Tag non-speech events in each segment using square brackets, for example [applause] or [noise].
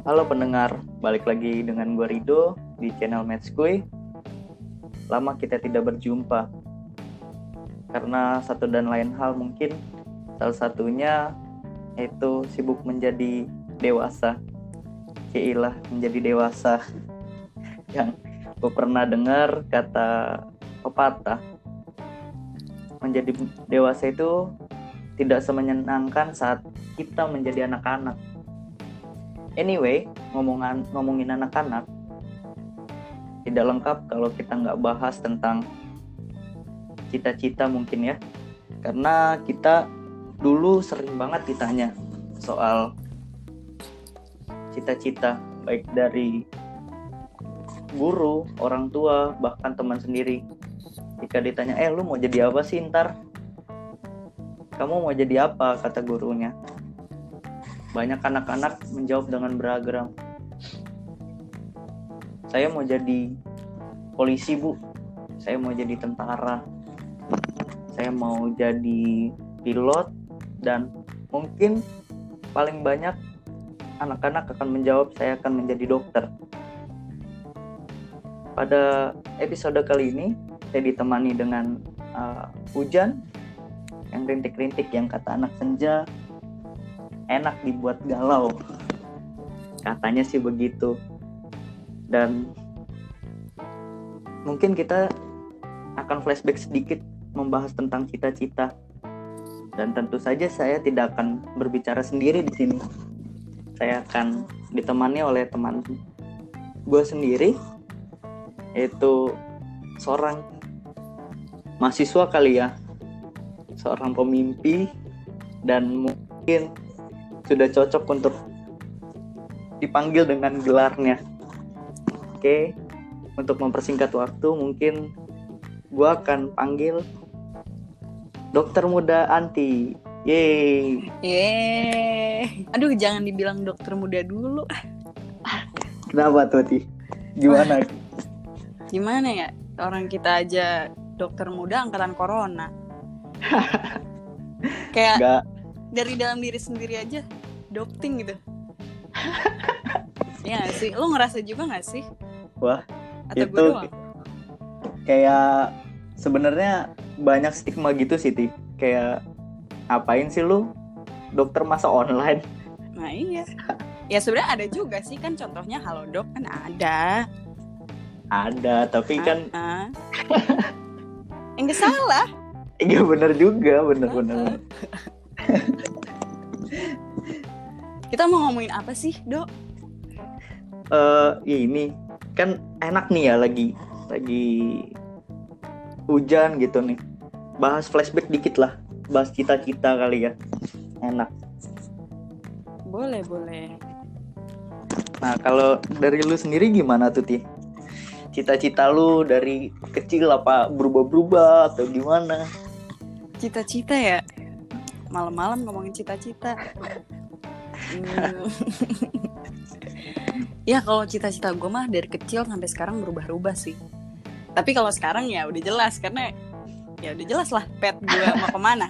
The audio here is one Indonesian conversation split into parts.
Halo pendengar, balik lagi dengan gue Rido di channel Matchkuy. Lama kita tidak berjumpa karena satu dan lain hal mungkin salah satunya itu sibuk menjadi dewasa. Cilah menjadi dewasa [laughs] yang gue pernah dengar kata pepatah menjadi dewasa itu tidak semenyenangkan saat kita menjadi anak-anak. Anyway, ngomongan ngomongin anak-anak tidak lengkap kalau kita nggak bahas tentang cita-cita mungkin ya, karena kita dulu sering banget ditanya soal cita-cita baik dari guru, orang tua, bahkan teman sendiri. Jika ditanya, eh lu mau jadi apa sih ntar? Kamu mau jadi apa? Kata gurunya. Banyak anak-anak menjawab dengan beragam. Saya mau jadi polisi bu. Saya mau jadi tentara. Saya mau jadi pilot. Dan mungkin paling banyak anak-anak akan menjawab saya akan menjadi dokter. Pada episode kali ini, saya ditemani dengan uh, hujan yang rintik-rintik yang kata anak senja enak dibuat galau. Katanya sih begitu. Dan mungkin kita akan flashback sedikit membahas tentang cita-cita. Dan tentu saja saya tidak akan berbicara sendiri di sini. Saya akan ditemani oleh teman gue sendiri yaitu seorang mahasiswa kali ya seorang pemimpi dan mungkin sudah cocok untuk dipanggil dengan gelarnya oke untuk mempersingkat waktu mungkin gue akan panggil dokter muda anti Yeay. Yeay. Aduh, jangan dibilang dokter muda dulu. Kenapa tuh, Ti? Gimana? Gimana ya? Orang kita aja dokter muda angkatan corona. [laughs] Kayak Enggak. dari dalam diri sendiri aja doping gitu. [laughs] Iya gak sih? Lo ngerasa juga gak sih? Wah, Atau itu gue doang? kayak sebenarnya banyak stigma gitu sih, Ti. Kayak ngapain sih lu dokter masa online? Nah iya. Ya sebenarnya ada juga sih kan contohnya Halodoc kan ada. Ada, tapi kan Ah. Enggak salah. iya bener juga, bener-bener. [laughs] Kita mau ngomongin apa sih, Dok? eh ya ini kan enak nih ya lagi lagi hujan gitu nih. Bahas flashback dikit lah. Bahas cita-cita kali ya. Enak. Boleh, boleh. Nah, kalau dari lu sendiri gimana tuh, Ti? Cita-cita lu dari kecil apa berubah-berubah atau gimana? Cita-cita ya. Malam-malam ngomongin cita-cita. Ya kalau cita-cita gue mah dari kecil sampai sekarang berubah-ubah sih. Tapi kalau sekarang ya udah jelas karena ya udah jelas lah pet gue mau ke mana.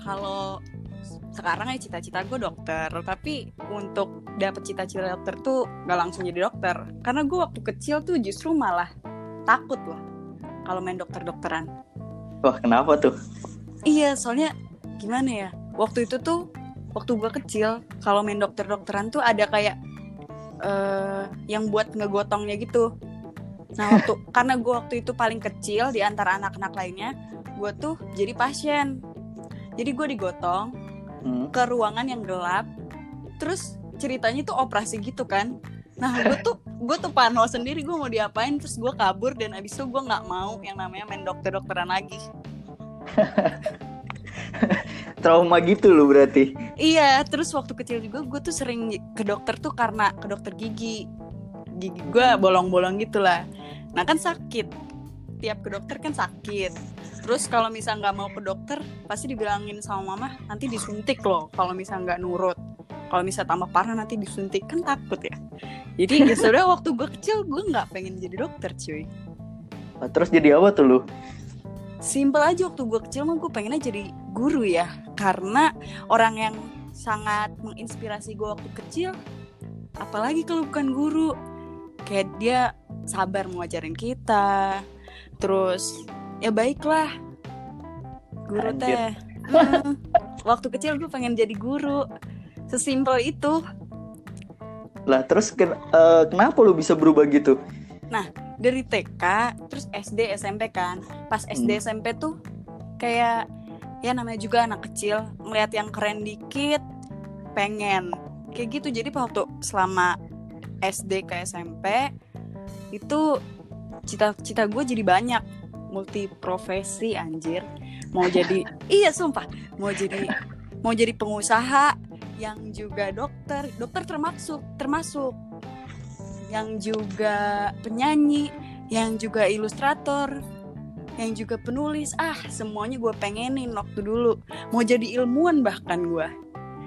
Kalau sekarang ya cita-cita gue dokter, tapi untuk dapet cita-cita dokter tuh gak langsung jadi dokter. Karena gue waktu kecil tuh justru malah takut loh kalau main dokter-dokteran. Wah, kenapa tuh? Iya, soalnya gimana ya? Waktu itu tuh waktu gua kecil, kalau main dokter-dokteran tuh ada kayak eh yang buat ngegotongnya gitu. Nah, waktu [laughs] karena gua waktu itu paling kecil di antara anak-anak lainnya, gua tuh jadi pasien. Jadi gue digotong Hmm. ke ruangan yang gelap. Terus ceritanya tuh operasi gitu kan. Nah, gue tuh gue tuh parno sendiri gue mau diapain terus gue kabur dan abis itu gue nggak mau yang namanya main dokter-dokteran lagi. [laughs] [laughs] Trauma gitu lu berarti. Iya, terus waktu kecil juga gue tuh sering ke dokter tuh karena ke dokter gigi. Gigi gue bolong-bolong gitu lah. Nah kan sakit. Tiap ke dokter kan sakit. Terus kalau misal nggak mau ke dokter, pasti dibilangin sama mama nanti disuntik loh. Kalau misal nggak nurut. Kalau misal tambah parah nanti disuntik kan takut ya. Jadi ya sebenarnya waktu gue kecil gue nggak pengen jadi dokter cuy. Terus jadi apa tuh lu? Simpel aja waktu gue kecil mah gue pengennya jadi guru ya. Karena orang yang sangat menginspirasi gue waktu kecil apalagi kalau bukan guru kayak dia sabar mengajarin kita terus ya baiklah guru Anjir. teh Hmm, [laughs] waktu kecil gue pengen jadi guru sesimpel itu Lah terus ken- eh, kenapa lu bisa berubah gitu? Dari TK terus SD SMP kan. Pas SD SMP tuh kayak ya namanya juga anak kecil ngeliat yang keren dikit pengen. Kayak gitu. Jadi waktu selama SD ke SMP itu cita-cita gue jadi banyak. Multi profesi anjir. Mau jadi [laughs] iya sumpah. Mau jadi mau jadi pengusaha yang juga dokter. Dokter termasuk termasuk yang juga penyanyi yang juga ilustrator yang juga penulis. Ah semuanya gue pengenin waktu dulu. Mau jadi ilmuwan bahkan gue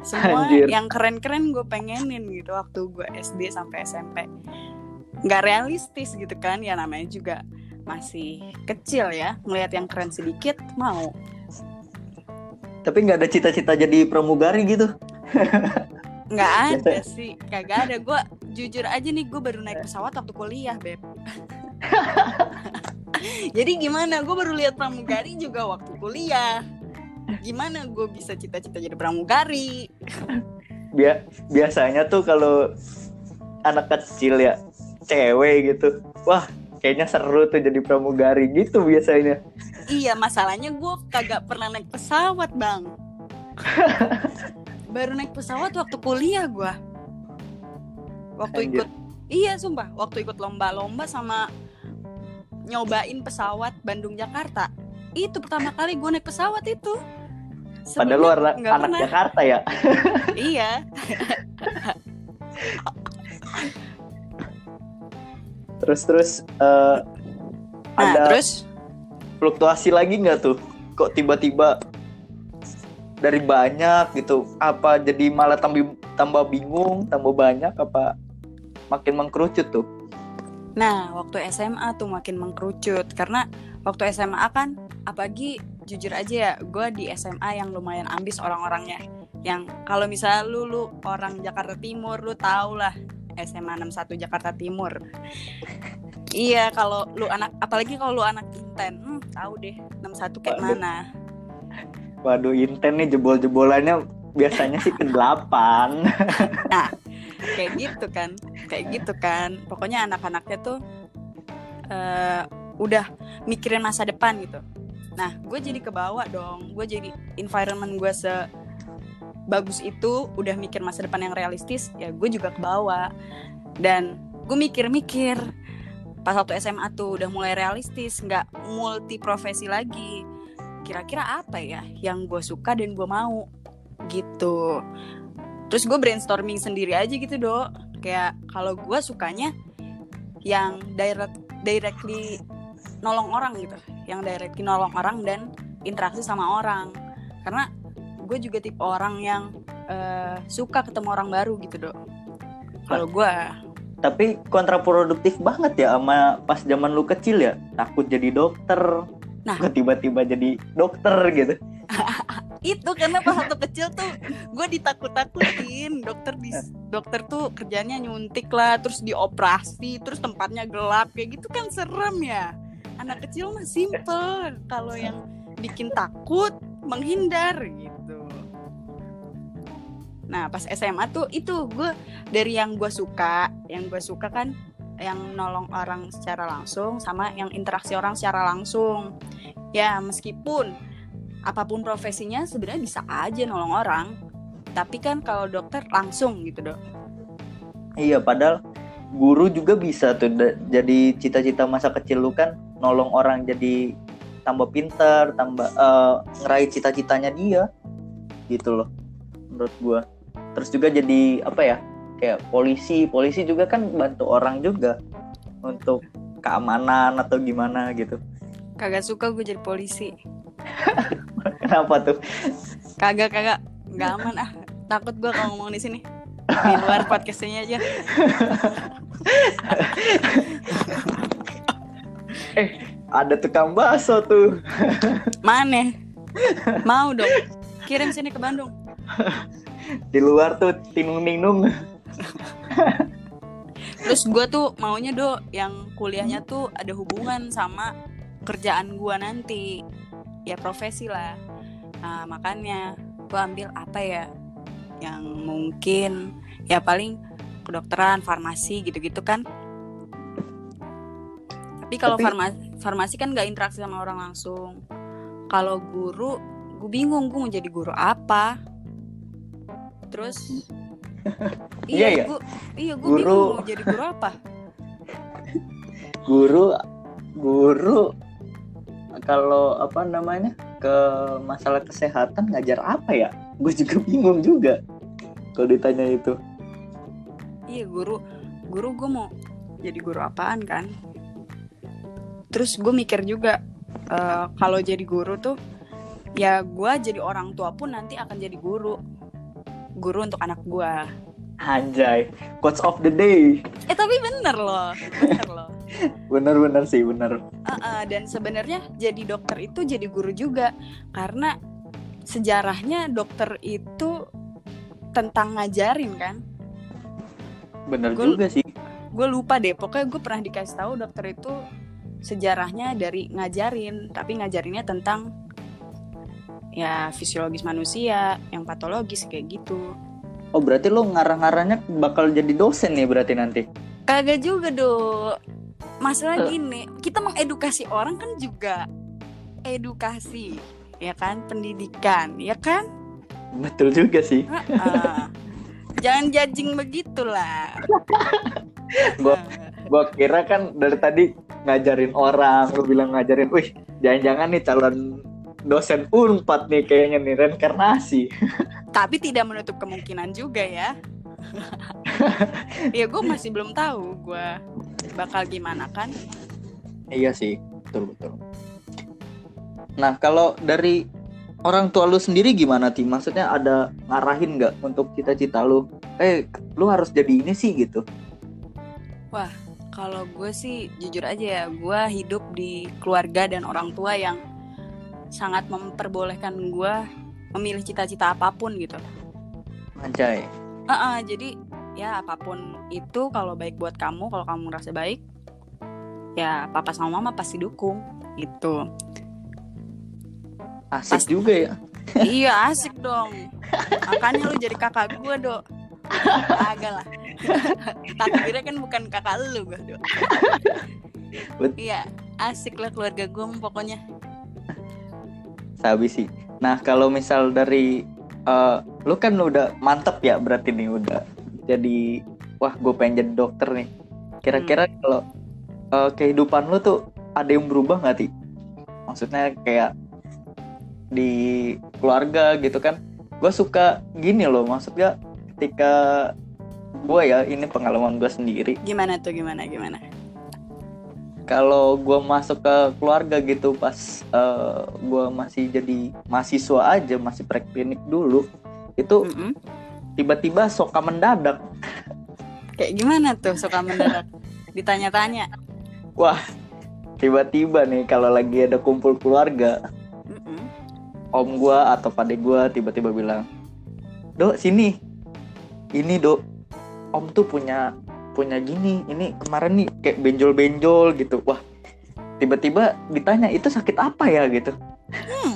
semua Anjir. yang keren-keren gue pengenin gitu waktu gue SD sampai SMP nggak realistis gitu kan ya namanya juga masih kecil ya. Melihat yang keren sedikit mau. Tapi nggak ada cita-cita jadi pramugari gitu? [laughs] nggak [laughs] ada sih kagak ada. Gue jujur aja nih gue baru naik pesawat waktu kuliah beb. [laughs] Jadi gimana? Gue baru lihat pramugari juga waktu kuliah. Gimana gue bisa cita-cita jadi pramugari? Bia- biasanya tuh kalau anak kecil ya cewek gitu, wah kayaknya seru tuh jadi pramugari gitu biasanya. iya masalahnya gue kagak pernah naik pesawat bang [laughs] baru naik pesawat waktu kuliah gue waktu Anjir. ikut iya sumpah waktu ikut lomba-lomba sama nyobain pesawat Bandung Jakarta itu pertama kali gue naik pesawat itu Padahal lu Sebelumnya anak, pernah. Jakarta ya. [laughs] [laughs] iya Terus terus eh, nah ada terus fluktuasi lagi nggak tuh? Kok tiba-tiba dari banyak gitu? Apa jadi malah tambah tambah bingung, tambah banyak apa makin mengkerucut tuh? Nah, waktu SMA tuh makin mengkerucut karena waktu SMA kan apalagi jujur aja ya, gue di SMA yang lumayan ambis orang-orangnya. Yang kalau misalnya lu lu orang Jakarta Timur, lu tau lah SMA 61 Jakarta Timur. iya, kalau lu anak apalagi kalau lu anak Inten, hmm, tahu deh 61 kayak mana. Waduh, Inten nih jebol-jebolannya. Biasanya sih ke delapan. [laughs] kayak gitu kan. Kayak gitu kan. Pokoknya anak-anaknya tuh eh udah mikirin masa depan gitu. Nah gue jadi kebawa dong. Gue jadi environment gue se bagus itu udah mikir masa depan yang realistis ya gue juga kebawa. Dan gue mikir-mikir pas waktu SMA tuh udah mulai realistis nggak multi profesi lagi kira-kira apa ya yang gue suka dan gue mau gitu terus gue brainstorming sendiri aja gitu dok kayak kalau gue sukanya yang direct directly nolong orang gitu yang directly nolong orang dan interaksi sama orang karena gue juga tipe orang yang eh, suka ketemu orang baru gitu dok kalau gue Tapi kontraproduktif banget ya sama pas zaman lu kecil ya. Takut jadi dokter. Nah. Tiba-tiba jadi dokter gitu. [laughs] itu karena pas waktu kecil tuh gue ditakut-takutin. Dokter di dokter tuh kerjanya nyuntik lah terus dioperasi terus tempatnya gelap. Kayak gitu kan serem ya. Anak kecil mah simple kalau yang bikin takut menghindar gitu. Nah pas SMA tuh itu gue dari yang gue suka yang gue suka kan yang nolong orang secara langsung sama yang interaksi orang secara langsung ya meskipun apa pun profesinya sebenarnya bisa aja nolong orang tapi kan kalau dokter langsung gitu dok Iya, padahal guru juga bisa tuh jadi cita-cita masa kecil lu kan nolong orang jadi tambah pinter, tambah eh, ngeraih cita-citanya dia. Gitu loh. Menurut gua. Terus juga jadi apa ya? Kayak polisi, polisi juga kan bantu orang juga untuk keamanan atau gimana gitu. kagak suka gue jadi polisi. [laughs] Kenapa tuh? kagak kagak. Nggak aman ah. Takut gue kalau ngomong di sini. Di luar podcastnya aja. [laughs] Ada tukang bakso tuh. [laughs] mana? Mau dong. Kirim sini ke Bandung. Di luar tuh tinung ninung terus gue tuh maunya do yang kuliahnya tuh ada hubungan sama kerjaan gue nanti. Ya profesi lah. Nah makanya gue ambil apa ya yang mungkin ya paling kedokteran farmasi gitu-gitu kan. Tapi kalau Tapi- farmasi farmasi kan nggak interaksi sama orang langsung. Kalau guru gue bingung gue mau jadi guru apa. Terus Iya ya? gue iya gue Guru- bingung mau jadi guru apa. Guru guru kalau apa namanya ke masalah kesehatan ngajar apa ya? Gue juga bingung juga kalau ditanya itu. Iya guru. Guru gue mau jadi guru apaan kan? Terus gue mikir juga eh, kalau jadi guru tuh ya gue jadi orang tua pun nanti akan jadi guru guru untuk anak gue anjay. Quotes of the day. Eh tapi bener loh. Bener loh. [laughs] Bener-bener sih bener. Ah, ah, dan sebenarnya jadi dokter itu jadi guru juga. Karena sejarahnya dokter itu tentang ngajarin kan? Bener Gua- juga sih. gue lupa deh. Pokoknya gue pernah dikasih tahu dokter itu sejarahnya dari ngajarin tapi ngajarinnya tentang ya fisiologis manusia yang patologis kayak gitu. Oh berarti lo ngarang-ngarangnya bakal jadi dosen nih berarti nanti? Kagak juga dok. Masalah Eh. gini kita mengedukasi orang kan juga edukasi ya kan? Pendidikan ya kan? Betul juga sih. Ah, jangan judging begitulah. [laughs] Gua- gue kira kan dari tadi ngajarin orang lo bilang ngajarin wih jangan-jangan nih calon dosen unpad nih kayaknya nih reinkarnasi tapi tidak menutup kemungkinan juga ya [laughs] ya gue masih belum tahu gue bakal gimana kan Iya sih, betul betul. Nah kalau dari orang tua lu sendiri gimana ti? Maksudnya ada ngarahin nggak untuk cita-cita lu? Eh, lu harus jadi ini sih gitu. kalau gue sih jujur aja ya gue hidup di keluarga dan orang tua yang sangat memperbolehkan gue memilih cita-cita apa pun gitu. Anjay. Ah, ah, jadi ya apa pun itu kalau baik buat kamu kalau kamu merasa baik ya papa sama mama pasti dukung gitu. Asik Pas- juga ya. iya asik dong. Makanya lu jadi kakak gue dok. Agak lah. Takdirnya kan bukan kakak lu gue dok. Iya asik lah keluarga gue pokoknya Sabi sih. Nah kalau misal dari eh, lu kan udah mantep ya berarti nih udah jadi wah gue pengen jadi dokter nih. Kira-kira kalau eh, kehidupan lu tuh ada yang berubah nggak ti? Maksudnya kayak di keluarga gitu kan? Gue suka gini loh, maksudnya ketika gue ya ini pengalaman gue sendiri. gimana tuh gimana gimana Kalau gue masuk ke keluarga gitu pas gue masih jadi mahasiswa aja, masih preklinik dulu, itu Mm-mm. tiba-tiba soka mendadak. kayak gimana tuh suka mendadak ditanya-tanya Wah, tiba-tiba nih kalau lagi ada kumpul keluarga, Mm-mm. om gua atau pade gua tiba-tiba bilang, "Dok, sini. Ini, Dok. Om tuh punya punya gini. Ini kemarin nih kayak benjol-benjol gitu." Wah, tiba-tiba ditanya, "Itu sakit apa ya?" gitu. Hmm.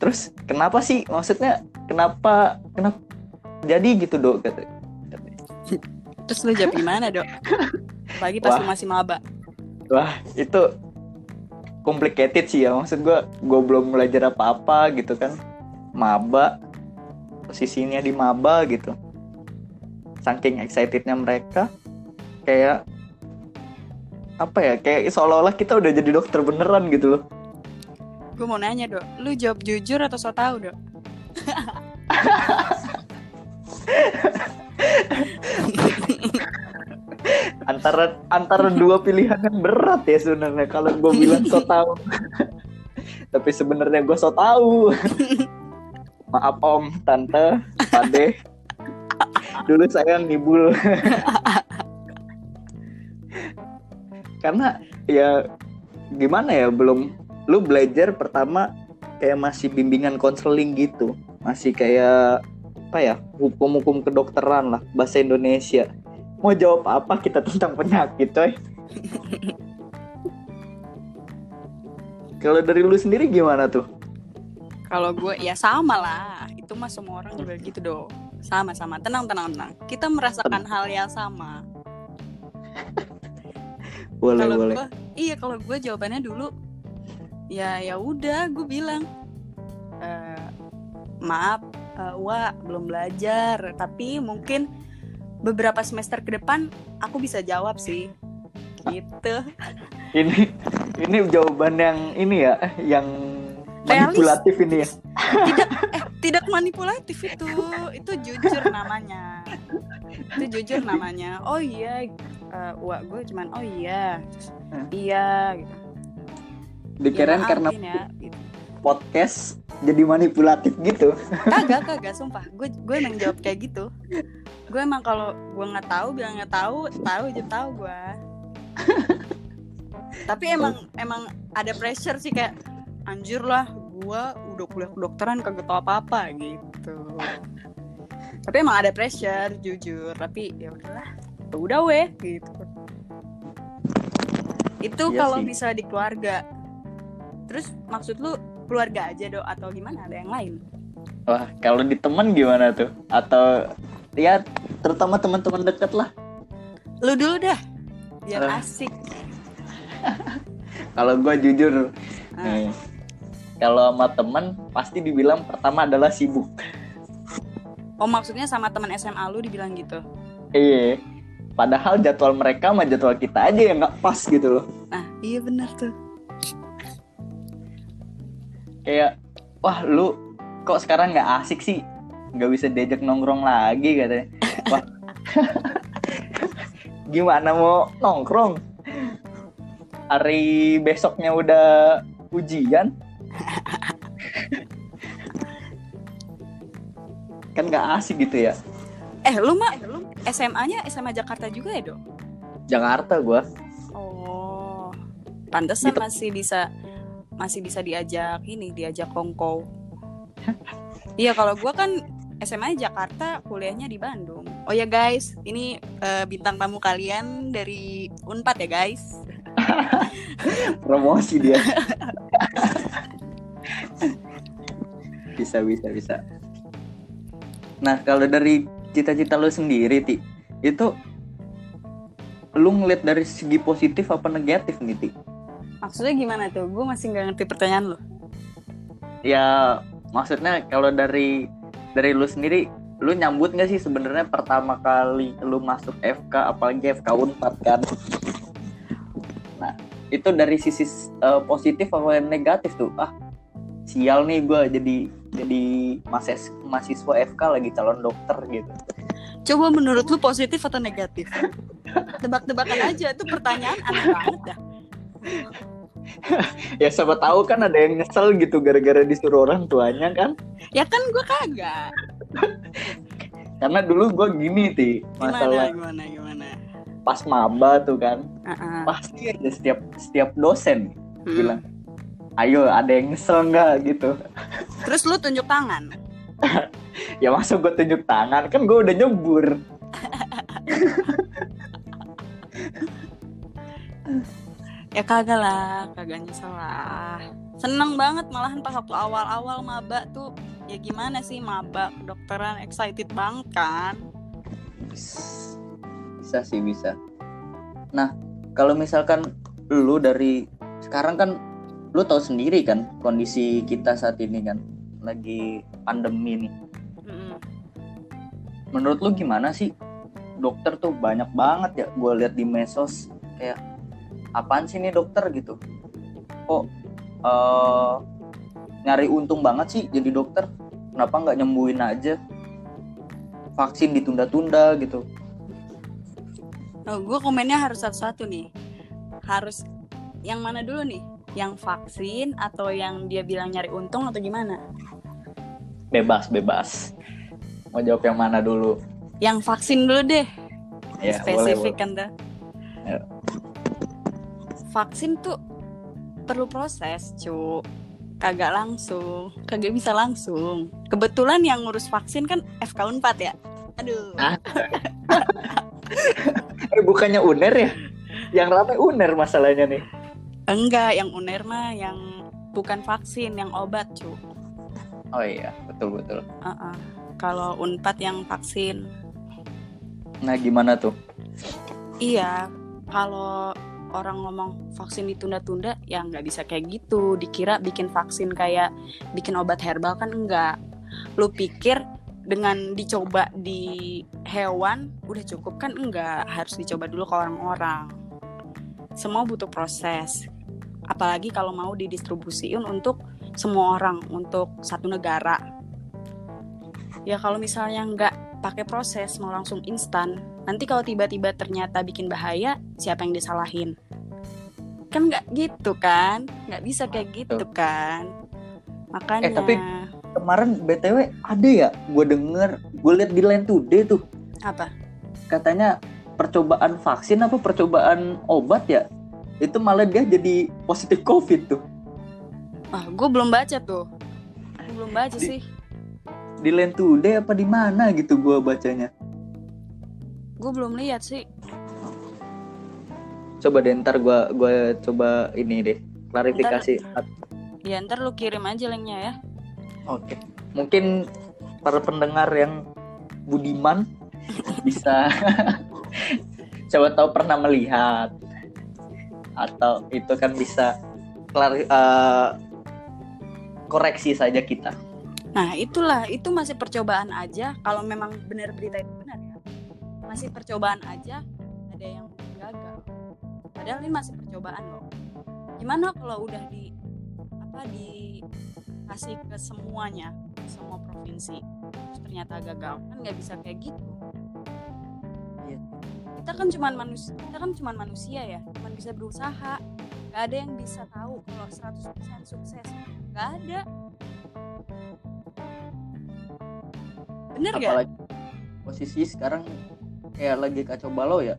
Terus kenapa sih? Maksudnya kenapa kenapa jadi gitu, Dok? Kata. terus lu jawab gimana dok pagi pas Wah. lu masih maba Wah, itu complicated sih ya. Maksud gua gua belum belajar apa-apa gitu kan. Maba posisinya di maba gitu. Saking excitednya mereka kayak apa ya? Kayak seolah-olah kita udah jadi dokter beneran gitu loh. gue mau nanya dok lu jawab jujur atau so tau dok [laughs] Antara antara dua pilihan yang berat ya sebenarnya kalau gua bilang so tahu. [laughs] Tapi sebenarnya gua so tahu. [laughs] Maaf Om, Tante, Pade. Dulu saya ngibul. Karena ya gimana ya belum lu belajar pertama kayak masih bimbingan konseling gitu. masih kayak apa ya hukum-hukum kedokteran lah bahasa Indonesia mau jawab apa kita tentang penyakit coy kalau dari lu sendiri gimana tuh Kalau gue ya sama lah. Itu mah semua orang juga gitu dong. Sama-sama. Tenang, tenang, tenang. Kita merasakan hal yang sama. [laughs] boleh Kalau boleh iya kalau gue jawabannya dulu, ya ya udah, gue bilang, "Eh, maaf, eh, Wak belum belajar. Tapi mungkin beberapa semester ke depan aku bisa jawab sih. Gitu. ini ini jawaban yang ini ya yang Realis. manipulatif ini ya? [laughs] Tidak eh tidak manipulatif itu. Itu jujur namanya. Itu jujur namanya. Oh iya eh, wah gue cuman oh iya. Hmm. iya gitu. Dikirain Ya, karena ya, gitu. podcast jadi manipulatif gitu. Kagak kagak sumpah. Gue gue emang jawab kayak gitu. Gue emang kalau gue nggak tahu bilang nggak tahu tahu aja tahu gue [laughs] tapi emang emang ada pressure sih kayak anjir lah gue udah kuliah kedokteran kagak tahu apa apa gitu. Tapi emang ada pressure jujur. Tapi ya udahlah ya udah weh gitu. Itu Iya kalau bisa di keluarga. Terus maksud lu keluarga aja do atau gimana? Ada yang lain? Wah kalau di temen gimana tuh? Atau ya terutama teman-teman deket lah. Lu dulu dah biar Ah. asik. [laughs] Kalau gue jujur Ah. nih kalau sama temen pasti dibilang pertama adalah sibuk. Oh maksudnya sama teman SMA lu dibilang gitu? Iya. Padahal jadwal mereka sama jadwal kita aja yang nggak pas gitu loh. Nah iya benar tuh. Kayak wah lu kok sekarang nggak asik sih? Nggak bisa diajak nongkrong lagi katanya. [laughs] Wah. [laughs] Gimana mau nongkrong? Hari besoknya udah ujian kan nggak asik gitu ya. Eh lu mah SMA-nya SMA Jakarta juga ya dong Jakarta gua. Oh. Pantesan Gitu. masih bisa masih bisa diajak ini diajak kongko [laughs] iya kalau gua kan SMA Jakarta kuliahnya di Bandung. Oh ya guys ini eh, bintang tamu kalian dari Unpad ya guys. [laughs] Promosi dia [laughs] bisa bisa bisa. Nah kalau dari cita-cita lu sendiri ti itu lu ngeliat dari segi positif apa negatif nih ti? Maksudnya gimana tuh? Gue masih nggak ngerti pertanyaan lu. Ya maksudnya kalau dari dari lu sendiri lu nyambut nggak sih sebenarnya pertama kali lu masuk FK apalagi FK Unpad kan? Nah itu dari sisi eh, positif apa negatif tuh? Ah sial nih gue jadi jadi mahasiswa mahasiswa FK lagi calon dokter gitu. Coba menurut lu positif atau negatif? Tebak-tebakan aja itu pertanyaan aneh banget dah. [laughs] Ya siapa tahu kan ada yang nyesel gitu gara-gara disuruh orang tuanya kan? Ya kan gue kagak. Karena dulu gue gini ti gimana masalah gimana gimana pas maba tuh kan. Uh-uh. pasti aja setiap setiap dosen Hmm. bilang ayo ada yang nyesel nggak gitu. Terus lu tunjuk tangan? [laughs] Ya masa gue tunjuk tangan? Kan gue udah nyebur. [laughs] Ya kagak lah kagak nyesel lah. Seneng banget malahan pas waktu awal-awal maba tuh. Ya gimana sih maba kedokteran excited banget kan? Bisa sih bisa. Nah kalau misalkan lu dari sekarang kan lu tahu sendiri kan kondisi kita saat ini kan lagi pandemi nih menurut lu gimana sih? Dokter tuh banyak banget ya gue lihat di medsos kayak apaan sih nih dokter? gitu. Kok eh, nyari untung banget sih jadi dokter? Kenapa nggak nyembuhin aja? Vaksin ditunda-tunda gitu. Oh, gue komennya harus satu-satu nih. Harus yang mana dulu nih? Yang vaksin atau yang dia bilang nyari untung atau gimana? bebas bebas mau jawab yang mana dulu Yang vaksin dulu deh. ya spesifik boleh. kan tuh. Ya. Vaksin tuh perlu proses, cu. kagak langsung kagak bisa langsung kebetulan yang ngurus vaksin kan FK 4 ya aduh Ah. [laughs] eh bukannya uner ya yang ramai uner masalahnya nih enggak yang uner mah yang bukan vaksin yang obat cu. Oh iya betul betul. Uh-uh. kalau unpad yang vaksin. Nah gimana tuh? Iya kalau orang ngomong vaksin ditunda-tunda ya nggak bisa kayak gitu. Dikira bikin vaksin kayak bikin obat herbal kan enggak lu pikir dengan dicoba di hewan udah cukup kan enggak harus dicoba dulu ke orang-orang. Semua butuh proses apalagi kalau mau didistribusiin untuk semua orang untuk satu negara. Ya kalau misalnya nggak pakai proses mau langsung instan nanti kalau tiba-tiba ternyata bikin bahaya siapa yang disalahin? Kan nggak gitu kan? Nggak bisa kayak gitu kan? Makanya Eh, tapi- kemarin btw ada ya? Gue denger gue liat di Line Today tuh. Apa? Katanya percobaan vaksin apa percobaan obat ya itu malah dia jadi positif covid tuh. Ah gue belum baca tuh. Gua belum baca Di- sih. di Line Today apa di mana gitu gue bacanya? Gue belum lihat sih. Coba deh ntar gue gua coba ini deh klarifikasi. Ya ntar lu kirim aja linknya ya. Oke. Mungkin para pendengar yang budiman bisa [laughs] coba tahu pernah melihat atau itu kan bisa klari, eh, koreksi saja kita. Nah itulah. Itu masih percobaan aja. Kalau memang benar berita itu benar ya masih percobaan aja. Ada yang gagal. Padahal ini masih percobaan loh. Gimana kalau udah di apa dikasih ke semuanya semua provinsi ternyata gagal? Kan nggak bisa kayak gitu. Kita kan cuman manusia kita kan cuman manusia ya cuman bisa berusaha nggak ada yang bisa tahu kalau 100% sukses nggak ada bener gak? apalagi posisi sekarang kayak lagi kacau balau ya.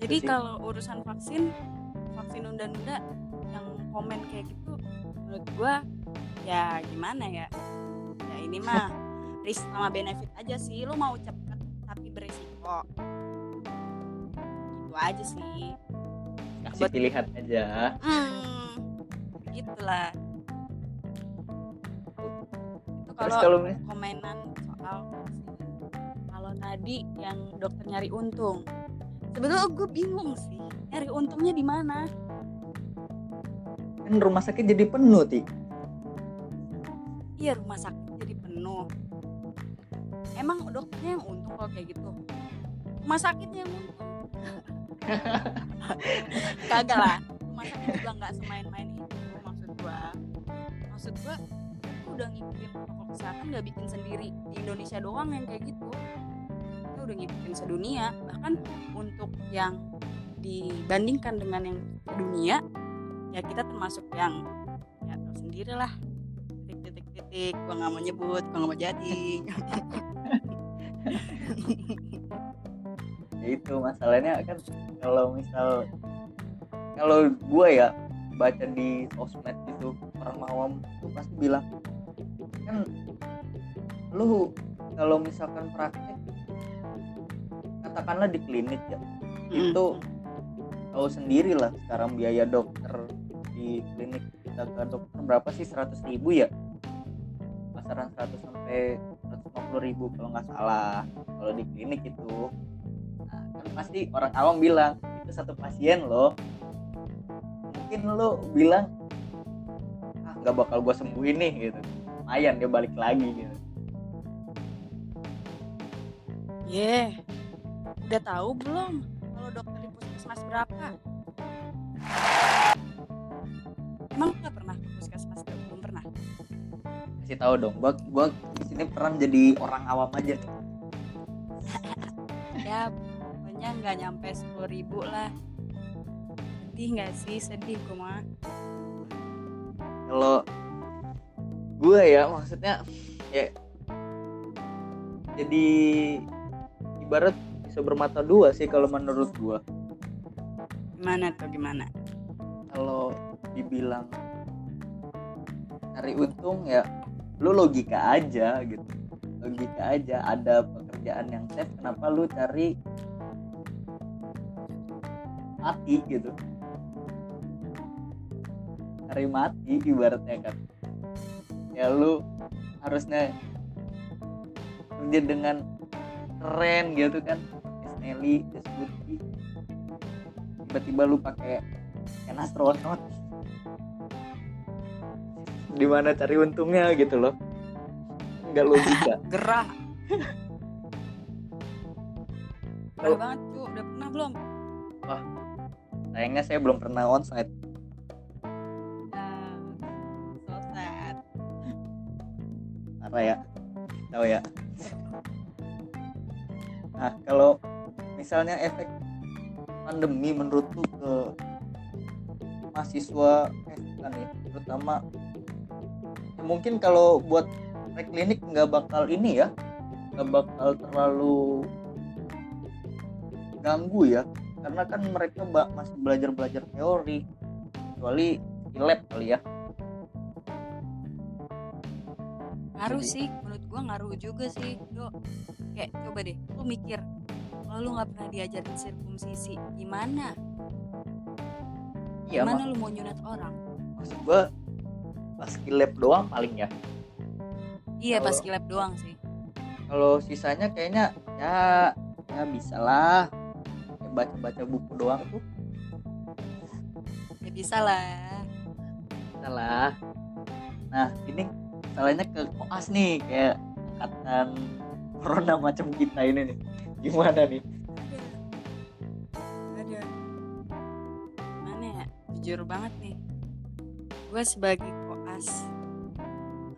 Jadi kalau urusan vaksin, vaksin nunda-nunda yang komen kayak gitu, menurut gua ya gimana ya? Ya ini mah risk sama benefit aja sih. Lu mau cepet tapi berisiko. Itu aja sih. kasih Buat- pilihan aja Hmm, gitulah. Itu terus kalau komenan soal. Kalau tadi yang dokter nyari untung, sebetulnya gue bingung sih nyari untungnya di mana. kan rumah sakit jadi penuh ti Iya rumah sakit jadi penuh. Emang dokternya yang untung kalau kayak gitu? Rumah sakitnya yang untung. [laughs] Kagak lah. Rumah sakit juga nggak semain-main itu maksud gua. Maksud gua kita udah ngikutin protokol kesehatan nggak bikin sendiri di Indonesia doang yang kayak gitu. Kita udah ngikutin sedunia. Bahkan untuk yang dibandingkan dengan yang dunia, ya kita termasuk yang ya tahu sendiri lah titik titik titik gua nggak mau nyebut gua nggak mau jadi [laughs] ya itu masalahnya kan kalau misal kalau gue ya baca di sosmed gitu orang awam tuh pasti bilang kan lu kalau misalkan praktek katakanlah di klinik ya itu tahu sendiri lah sekarang biaya dokter di klinik kita ke dokter berapa sih 100 ribu ya? Pasaran 100 sampai 150 ribu kalau nggak salah kalau di klinik itu pasti orang awam bilang itu satu pasien loh. Mungkin lo bilang ah nggak bakal gue sembuhin nih gitu. Lumayan dia balik lagi gitu. Ye, udah tahu belum kalau dokter di puskesmas berapa? Emang nggak pernah ke puskesmas belum pernah? kasih tahu dong gua gua di sini peran jadi orang awam aja. [laughs] Ya, pokoknya nggak nyampe sepuluh ribu lah. Sedih nggak sih? Sedih gue mah. kalau gue ya maksudnya ya jadi ibarat bisa bermata dua sih kalau menurut gue Gimana tuh gimana? kalau dibilang cari untung ya lu logika aja gitu logika aja ada pekerjaan yang safe kenapa lu cari mati gitu. Cari mati ibaratnya kan. Ya lu harusnya kerja dengan keren gitu kan. Desbuti tiba-tiba lu pakai kain astronot. Di mana cari untungnya gitu loh. Nggak logika [laughs] gerah. Kalau- Boleh banget cu. Udah pernah belum sayangnya saya belum pernah onsite. Ah, so sad. Parah ya. Tahu ya. Nah kalau misalnya efek pandemi menurut lu ke mahasiswa FK nih terutama ya mungkin kalau buat preklinik nggak bakal ini ya nggak bakal terlalu ganggu ya karena kan mereka masih belajar belajar teori kecuali di lab kali ya. Ngaruh sih menurut gua ngaruh juga sih do kayak coba deh lu mikir kalau lu nggak pernah diajarin sirkumsisi gimana? Iya gimana lu mau nyunat orang? maksud gua pas di lab doang paling ya. Iya Kalau- pas kilap doang sih. kalau sisanya kayaknya ya ya bisa lah Kayak baca-baca buku doang tuh. Ya bisa lah. Bisa lah. Nah ini salahnya ke koas nih kayak angkatan corona macam kita ini nih. Gimana nih? Ada mana ya? Jujur banget nih. Gue sebagai koas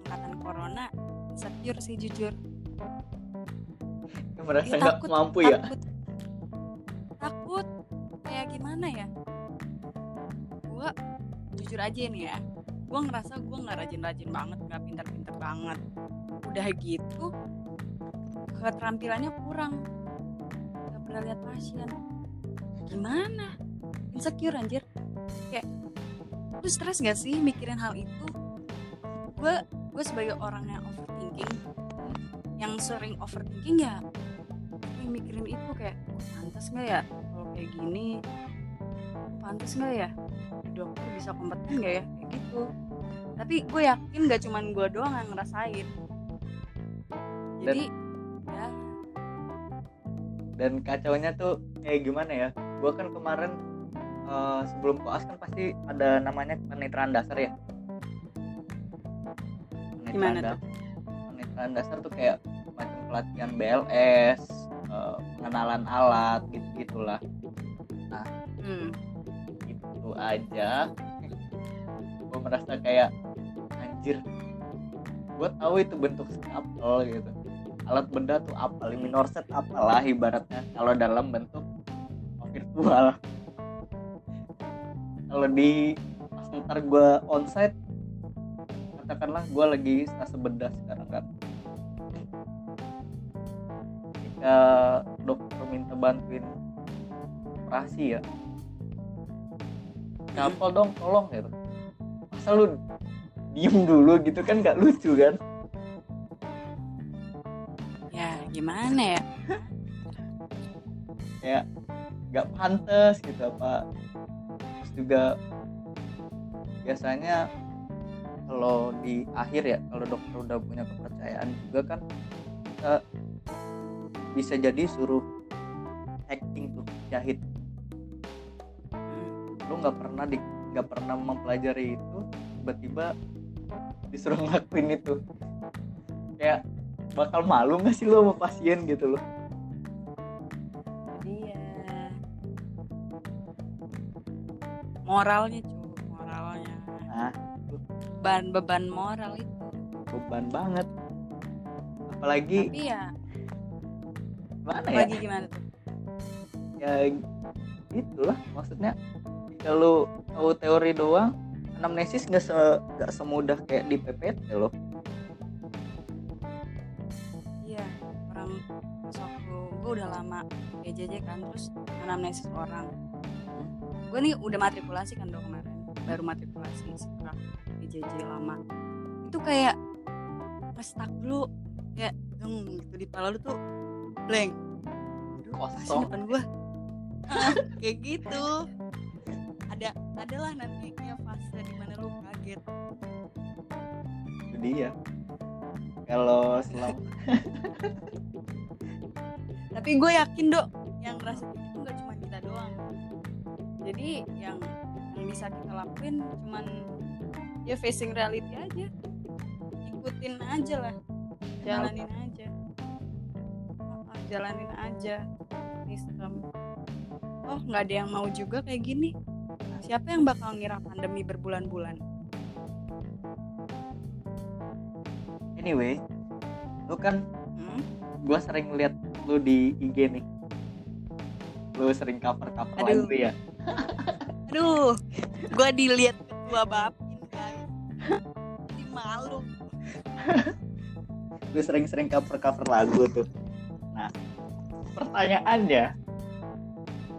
angkatan corona insecure sih jujur. Merasa nggak mampu ya? takut takut jujur aja nih ya. Gue ngerasa gue nggak rajin-rajin banget nggak pintar-pintar banget. Udah gitu keterampilannya kurang. Nggak pernah lihat pasien. Gimana? Insecure anjir. Kayak lu stres gak sih mikirin hal itu? Gue gue sebagai orang yang overthinking yang sering overthinking ya sering mikirin itu kayak "Oh, pantas nggak ya kalau kayak gini? Pantas nggak ya dokter bisa kompeten nggak ya? Kayak gitu. Tapi gue yakin gak cuman gue doang yang ngerasain. Jadi ya. Dan kacaunya tuh kayak gimana ya? Gua kan kemarin eh, sebelum koas kan pasti ada namanya penetraan dasar ya? Gimana da- penetraan dasar tuh kayak macam pelatihan BLS eh, pengenalan alat gitu gitulah itu aja. Gue merasa kayak anjir gue tahu itu bentuk skapel gitu. Alat benda tuh apa minor set apalah ibaratnya kalau dalam bentuk virtual. Kalau di pas ntar gue onsite katakanlah gue lagi stase bedah sekarang kan. Ketika dokter minta bantuin operasi ya kapal dong tolong gitu. Masa lu diem dulu gitu kan gak lucu kan? Ya gimana ya? Kayak gak pantas gitu apa? Terus juga biasanya kalau di akhir ya kalau dokter udah punya kepercayaan juga kan kita bisa jadi suruh acting tuh jahit lu nggak pernah di nggak pernah mempelajari itu tiba-tiba disuruh ngelakuin itu. Kayak bakal malu nggak sih lo sama pasien gitu loh? Jadi ya moralnya cu moralnya. Nah beban beban moral itu. Beban banget. Apalagi tapi ya mana ya? gimana tuh? Ya gitulah maksudnya kalau tahu teori doang anamnesis nggak se semudah kayak di PPT loh. Iya orang waktu gue udah lama PJJ kan terus anamnesis orang. Gue nih udah matrikulasi kan dok kemarin. Baru matrikulasi setelah PJJ lama. Itu kayak pas stuck dulu ya dong gitu di pala lu tuh blank. Kosong. depan gua? Ah, [laughs] kayak gitu adalah nanti ya fase di mana lu kaget. Itu dia kalau selama tapi gue yakin dok yang ngerasa kayak gitu nggak cuma kita doang. Jadi yang yang bisa kita lakuin cuman ya facing reality aja. Ikutin aja lah. Jalanin aja. Ah, jalanin aja sistem. Oh nggak ada yang mau juga kayak gini siapa yang bakal ngira pandemi berbulan-bulan? Anyway lu kan hmm? gue sering lihat lu di IG nih. Lu sering cover cover Aduh. lagu ya? [laughs] Aduh gue dilihat ketua bapin guys. Malu. [laughs] Lu sering-sering cover cover lagu tuh. Nah pertanyaannya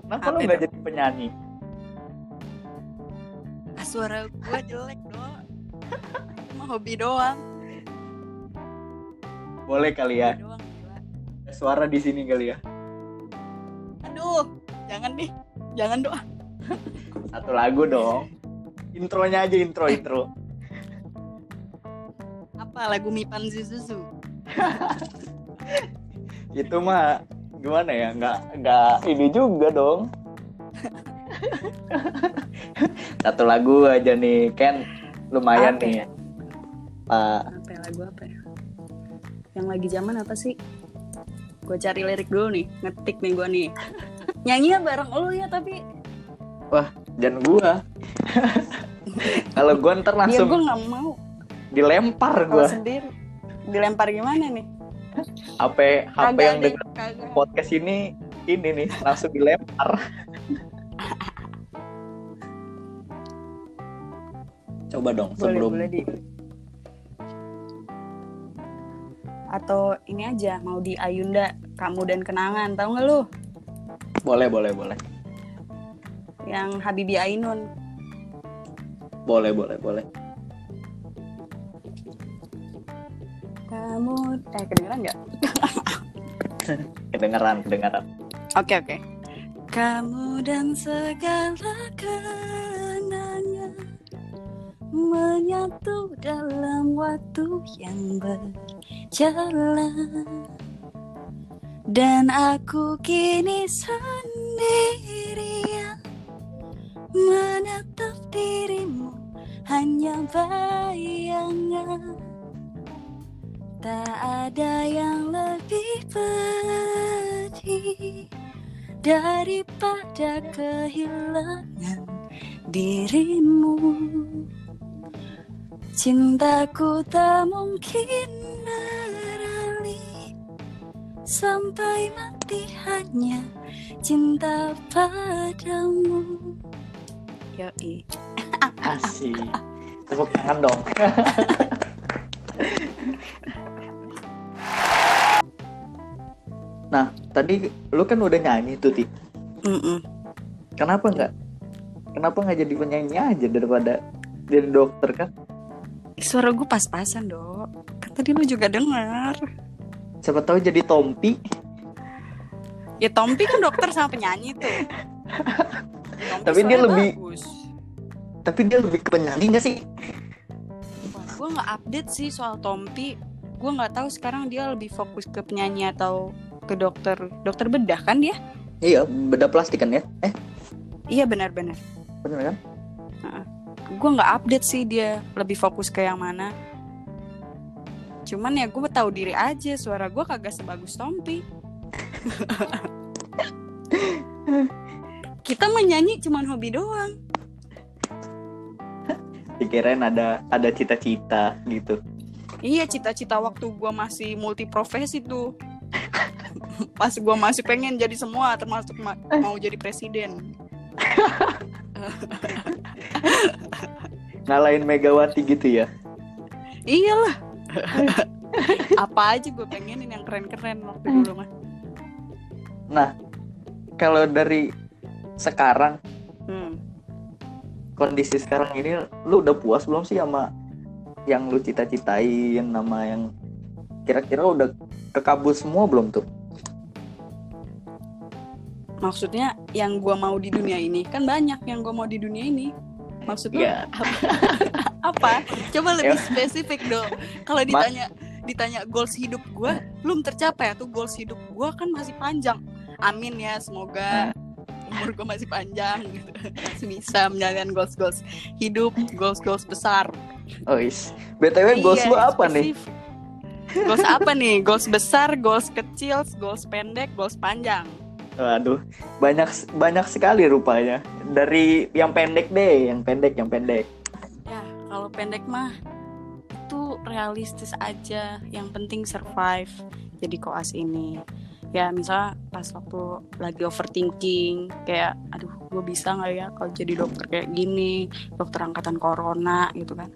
kenapa lu Apa nggak jadi penyanyi suara gue jelek dong cuma hobi doang. Boleh kali ya? Doang suara di sini kali ya? Aduh jangan deh. Jangan doa satu lagu dong. Intronya aja intro intro. Apa lagu Mipan Zuzuzu [laughs] itu mah gimana ya? Nggak nggak ini juga dong [laughs] satu lagu aja nih Ken. Lumayan Apa nih ya? pak. Apa ya, lagu apa ya? Yang lagi zaman apa sih? Gue cari lirik dulu nih ngetik nih gue nih. [laughs] Nyanyinya bareng lu ya tapi. Dan gua. [laughs] Kalau gua ntar dia langsung gue nggak mau. dilempar kalau gua. sendiri dilempar gimana nih? HP HP yang kagak. podcast ini ini nih langsung dilempar coba dong boleh sebelum boleh di atau ini aja mau di Ayunda kamu dan kenangan tahu nggak lu? Boleh boleh boleh. Yang Habibi Ainun. Boleh boleh boleh. Kamu eh kedengeran nggak? [laughs] Kedengeran kedengeran. Oke oke. Kamu dan segala menyatu dalam waktu yang berjalan. Dan aku kini sendirian menatap dirimu hanya bayangan. Tak ada yang lebih pedih daripada kehilangan dirimu cintaku tak mungkin beralih. Sampai mati hanya cinta padamu. Yoi. [laughs] Asik. Tepuk tangan dong. [laughs] Nah tadi lu kan udah nyanyi tuh ti. Mm-mm. kenapa nggak? Kenapa nggak jadi penyanyi aja daripada jadi dokter kan suara gue pas-pasan dok. Kan tadi lu juga dengar siapa tahu jadi Tompi. Ya Tompi kan dokter sama penyanyi tuh. [laughs] Tompi Tapi dia lebih- bagus. tapi dia lebih ke penyanyi nggak sih? Gue nggak update sih soal Tompi. Gue nggak tahu sekarang dia lebih fokus ke penyanyi atau ke dokter. Dokter bedah kan dia? Iya beda plastik kan ya? Eh? Iya benar-benar. Bener kan gue nggak update sih dia lebih fokus ke yang mana. Cuman ya gue tahu diri aja suara gue kagak sebagus Tompi. [laughs] Kita menyanyi cuman hobi doang. Dikirain ada ada cita-cita gitu. Iya cita-cita waktu gue masih multi profesi tuh. [laughs] Pas gue masih pengen jadi semua termasuk ma- mau jadi presiden [laughs] [laughs] ngalahin Megawati gitu ya? Iyalah. [laughs] Apa aja gue pengenin yang keren-keren waktu dulu mah. Nah kalau dari sekarang hmm. kondisi sekarang ini lu udah puas belum sih sama yang lu cita-citain nama yang kira-kira udah kekabul semua belum tuh maksudnya yang gua mau di dunia ini kan banyak yang gua mau di dunia ini. Maksudnya Iya. [laughs] apa? apa? Coba lebih Ya. spesifik dong. Kalau ditanya ditanya goals hidup gua belum tercapai tuh goals hidup gua kan masih panjang. Amin ya semoga umur gue masih panjang gitu. Masih [laughs] bisa menjalankan goals goals hidup goals goals besar. Oh is. Btw goals Iya, lu apa nih? goals apa nih? Goals besar goals kecil goals pendek goals panjang Waduh, banyak banyak sekali rupanya. Dari yang pendek deh, yang pendek, yang pendek. Ya, kalau pendek mah itu realistis aja. Yang penting survive jadi koas ini. Ya, misalnya pas waktu lagi overthinking, kayak aduh, gue bisa nggak ya kalau jadi dokter kayak gini, dokter angkatan corona gitu kan.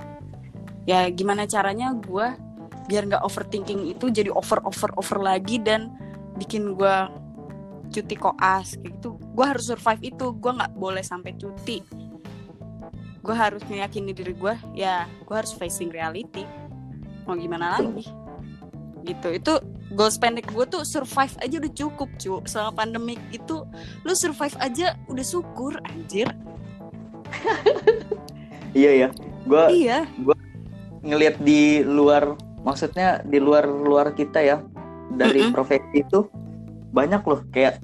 Ya, gimana caranya gue biar nggak overthinking itu jadi over over over lagi dan bikin gue cuti koas kayak gitu. Gue harus survive itu. Gue nggak boleh sampai cuti. Gue harus meyakini diri gue ya gue harus facing reality. Mau gimana lagi? Gitu. Itu goals pendek gue tuh survive aja udah cukup cu. Selama pandemik itu lu survive aja udah syukur anjir. [laughs] Iya ya, gue iya. ngelihat di luar, maksudnya di luar luar kita ya, dari Mm-mm. profesi itu banyak loh kayak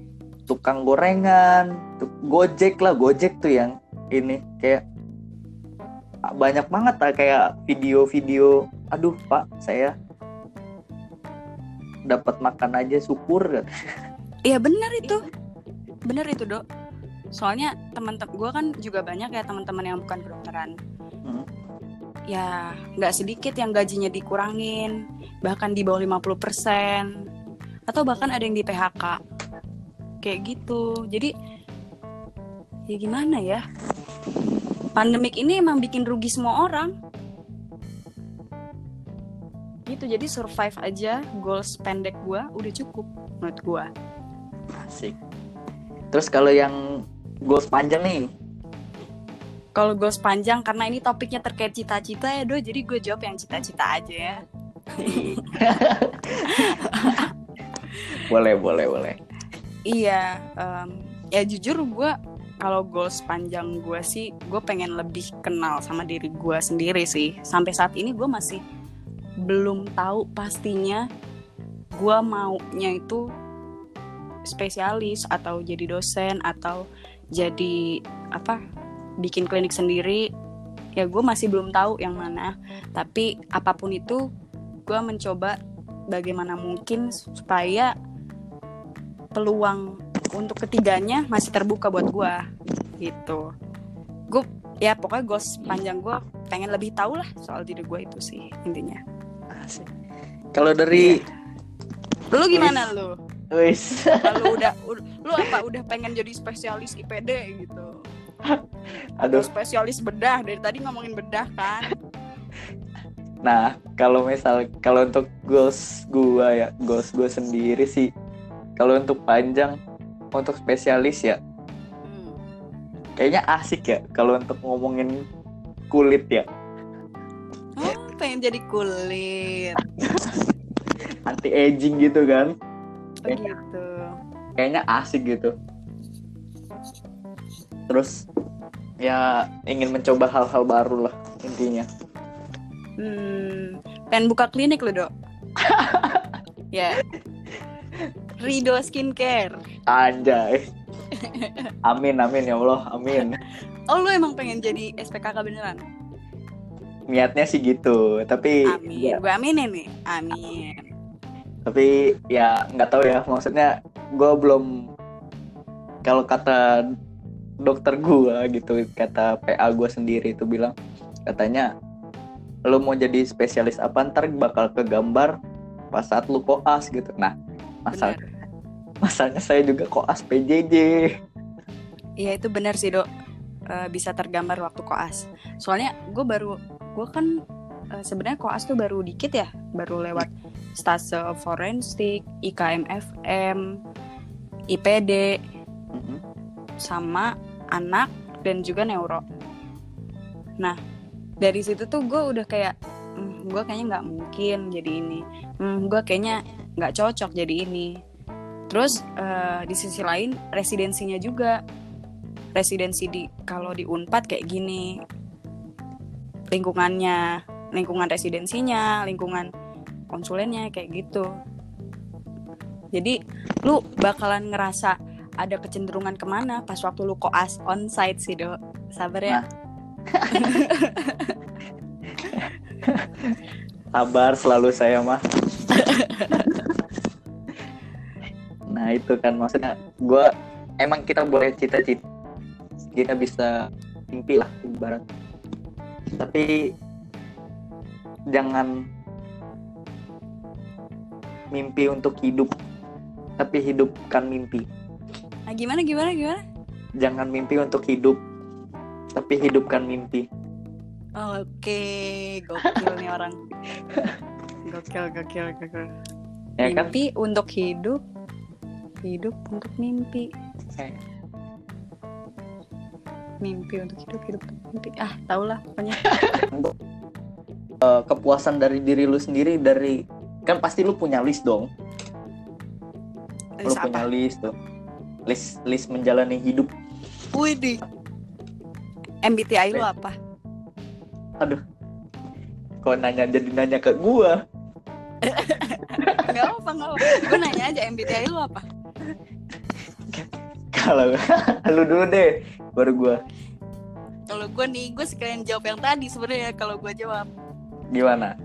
tukang gorengan, tuk- gojek lah, gojek tuh yang ini kayak banyak banget lah kayak video-video. Aduh pak, saya dapat makan aja syukur kan. [laughs] iya bener itu bener itu dok soalnya teman-teman gue kan juga banyak ya teman-teman yang bukan kedokteran Hmm. ya nggak sedikit yang gajinya dikurangin bahkan di bawah 50% atau bahkan ada yang di PHK kayak gitu. Jadi ya gimana ya? Pandemik ini emang bikin rugi semua orang. Gitu. Jadi survive aja goals pendek gua udah cukup menurut gua. Asik. Terus kalau yang goals panjang nih, kalau goals panjang karena ini topiknya terkait cita-cita ya do jadi gue jawab yang cita-cita aja ya [laughs] boleh boleh boleh. Iya, em, ya jujur gue kalau goals panjang gue sih, gue pengen lebih kenal sama diri gue sendiri sih. Sampai saat ini gue masih belum tahu pastinya gue maunya itu spesialis atau jadi dosen atau jadi apa bikin klinik sendiri. Ya gue masih belum tahu yang mana. Tapi apa pun itu, gue mencoba bagaimana mungkin supaya peluang untuk ketiganya masih terbuka buat gua gitu. Gue ya pokoknya goals panjang gua pengen lebih tahu lah soal diri gue itu sih intinya. Asik. Kalau dari lu gimana lu? Wis. Kalau udah ud- lu apa udah pengen jadi spesialis IPD gitu? [laughs] Aduh. spesialis bedah dari tadi ngomongin bedah kan? Nah, kalau misal kalau untuk goals gua ya, goals gua sendiri sih kalau untuk panjang untuk spesialis ya Hmm. kayaknya asik ya kalau untuk ngomongin kulit ya oh pengen jadi kulit [laughs] anti aging gitu kan oh, gitu kayaknya asik gitu terus ya ingin mencoba hal-hal baru lah intinya Hmm, pengen buka klinik lu dok? [laughs] ya. Rido Skincare. anjay amin amin ya Allah amin Oh lu emang pengen jadi SPKK beneran? niatnya sih gitu tapi Amin. ya, Gue aminin nih. Amin. tapi ya nggak tahu ya maksudnya gue belum kalau kata dokter gue gitu kata PA gue sendiri itu bilang katanya lo mau jadi spesialis apa ntar bakal kegambar pas saat lu koas gitu nah masal Bener. Masalahnya saya juga koas PJJ Iya itu bener sih dok. Eh, bisa tergambar waktu koas. Soalnya gue baru, gue kan eh, sebenarnya koas tuh baru dikit ya, baru lewat stase forensik, IKMFM, IPD, Mhm. sama anak dan juga neuro. nah dari situ tuh gue udah kayak hmm, gue kayaknya nggak mungkin jadi ini hmm, gue kayaknya nggak cocok jadi ini terus eh, di sisi lain residensinya juga. Residensi di kalau di unpad kayak gini. Lingkungannya lingkungan residensinya lingkungan konsulennya kayak gitu. Jadi lu bakalan ngerasa ada kecenderungan ke mana pas waktu lu koas onsite sih dok. Sabar ya. [laughs] Sabar selalu saya mah. [laughs] nah itu kan maksudnya gue emang kita boleh cita-cita kita bisa mimpi lah ibarat. Tapi jangan mimpi untuk hidup tapi hidupkan mimpi. Nah, gimana gimana gimana? Jangan mimpi untuk hidup tapi hidupkan mimpi. Oke gokil nih orang. [laughs] Gokil gokil gokil. Ya kan? Mimpi untuk hidup hidup untuk mimpi. Eh. mimpi untuk hidup hidup untuk mimpi. Ah tau lah pokoknya. [laughs] Eh, kepuasan dari diri lu sendiri dari kan pasti lu punya list dong. Lu Terus punya apa? list tuh. List list menjalani hidup. Widih MBTI lu apa? Aduh. Kok nanya jadi nanya ke gua? [laughs] Nggak apa nggak apa. Gue nanya aja MBTI lu apa kalau [laughs] lu dulu deh baru gua. Kalau gue nih gue sekalian jawab yang tadi sebenarnya kalau gue jawab. Gimana?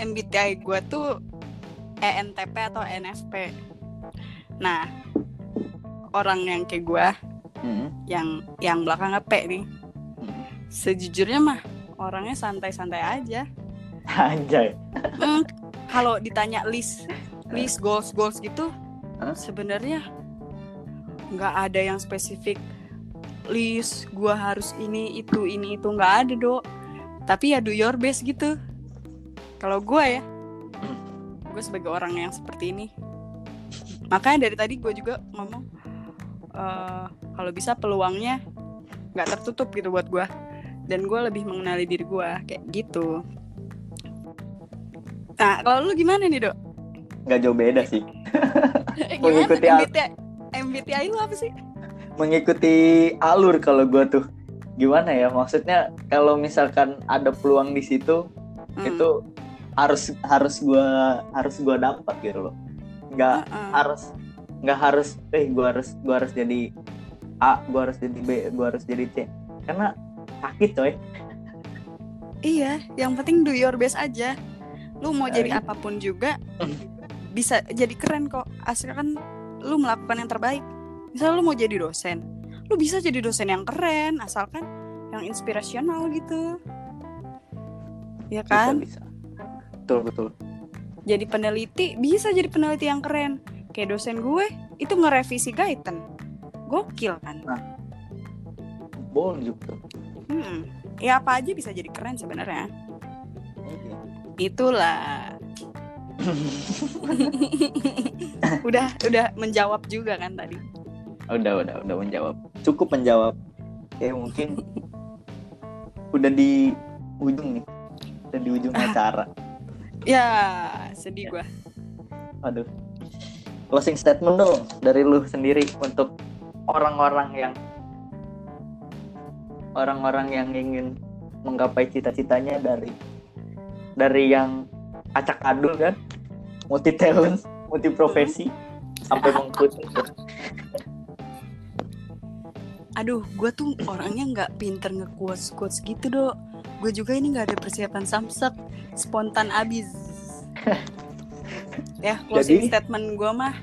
MBTI gue tuh ENTP atau NFP nah orang yang kayak gue hmm. yang yang belakangnya P nih Hmm. sejujurnya mah orangnya santai-santai aja. Anjay. Hmm, kalau ditanya list list goals goals gitu Sebenarnya nggak ada yang spesifik list gua harus ini itu ini itu nggak ada dok tapi ya do your best gitu. Kalau gua ya gue sebagai orang yang seperti ini. Makanya dari tadi gue juga ngomong eh, kalau bisa peluangnya nggak tertutup gitu buat gua. Dan gue lebih mengenali diri gua kayak gitu. Nah kalau lu gimana nih dok nggak jauh beda sih Eh, Mengikuti MBTI, MBTI lu apa sih? mengikuti alur kalau gua tuh gimana ya maksudnya kalau misalkan ada peluang di situ Hmm. itu harus harus gua harus gua dapat gitu loh nggak Heeh. harus nggak harus eh gua harus gua harus jadi A gua harus jadi B gua harus jadi C karena sakit coy Iya, yang penting do your best aja. Lu mau Eh, jadi apa pun juga [laughs] bisa jadi keren kok. Asalkan lu melakukan yang terbaik. Misal lu mau jadi dosen, lu bisa jadi dosen yang keren asalkan yang inspirasional gitu. Ya bisa kan? bisa betul betul Jadi peneliti bisa jadi peneliti yang keren. Kayak dosen gue itu ngerevisi Gaiten. Gokil kan? boleh juga Hmm. Ya apa aja bisa jadi keren sebenarnya. Itulah. [laughs] udah udah menjawab juga kan tadi. udah udah udah menjawab cukup menjawab ya mungkin udah di ujung nih udah di ujung Ah. acara Ya, sedih gua. aduh closing statement dong dari lu sendiri untuk orang-orang yang orang-orang yang ingin menggapai cita-citanya dari dari yang acak adul kan multi talent multi profesi sampai mengikuti Aduh, gua tuh orangnya nggak pinter nge-quotes quotes gitu, Dok. Gue juga ini nggak ada persiapan samsak, spontan abis. [laughs] ya, closing Jadi? statement gua mah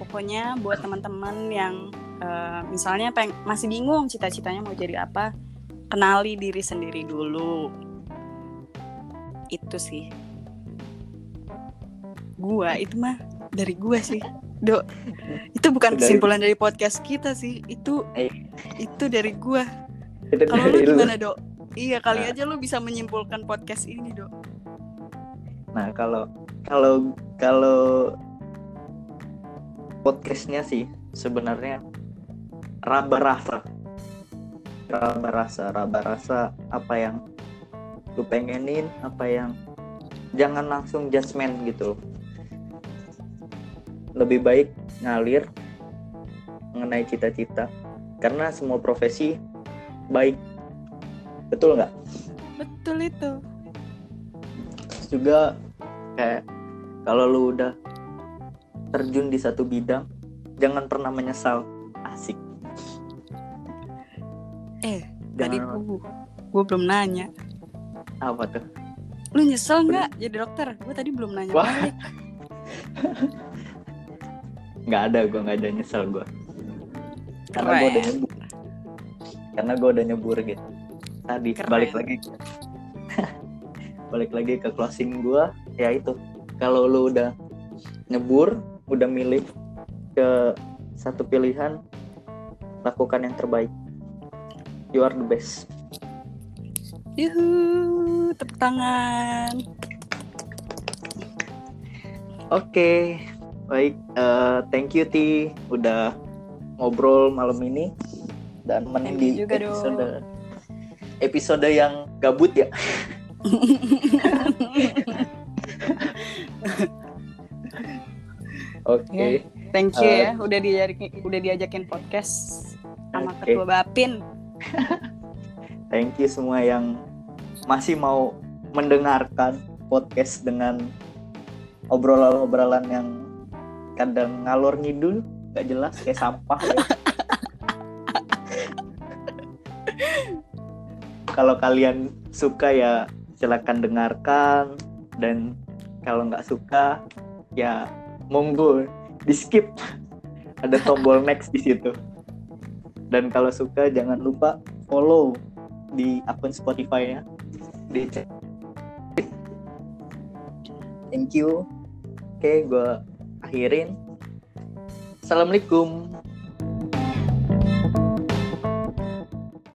pokoknya buat teman-teman yang eh, misalnya peng masih bingung cita-citanya mau jadi apa, kenali diri sendiri dulu. Itu sih. Gua itu mah dari gua sih. Dok, itu bukan Dari- kesimpulan dari podcast kita sih. Itu Eh. itu dari gua. Kalau lu gimana, Dok? Iya, kali Nah. aja lu bisa menyimpulkan podcast ini, Dok. Nah kalau kalau kalau podcastnya sih sebenarnya raba rasa raba rasa raba rasa apa yang lu pengenin apa yang jangan langsung judgement gitu lebih baik ngalir mengenai cita-cita. Karena semua profesi baik. Betul nggak? Betul itu. Terus juga kayak kalau lu udah terjun di satu bidang jangan pernah menyesal. Asik. Eh tadi jangan gue gue belum nanya. Apa tuh? Lu nyesel nggak jadi dokter? Gue tadi belum nanya Wah. balik [laughs] nggak ada gue nggak ada nyesel gue karena gue udah nyebur. Karena gue udah nyebur gitu. Tadi Keren. balik lagi. [laughs] Balik lagi ke closing gue ya itu. Kalau lu udah nyebur udah milih ke satu pilihan lakukan yang terbaik. You are the best. Yuhu, tepuk tangan. Oke, baik. eh, thank you Ti udah ngobrol malam ini dan menin Thank di you juga dong. episode episode yang gabut ya. [laughs] Oke, Thank you Eh, ya, udah diajakin udah diajakin podcast sama Oke. ketua Bapin. [laughs] thank you semua yang masih mau mendengarkan podcast dengan obrolan-obrolan yang kadang ngalor ngidul, gak jelas kayak sampah. kalau kalian suka ya silakan dengarkan. Dan kalau nggak suka ya monggo di skip ada tombol next di situ. Dan kalau suka jangan lupa follow di akun Spotify ya di thank you. Oke gue akhirin. Assalamualaikum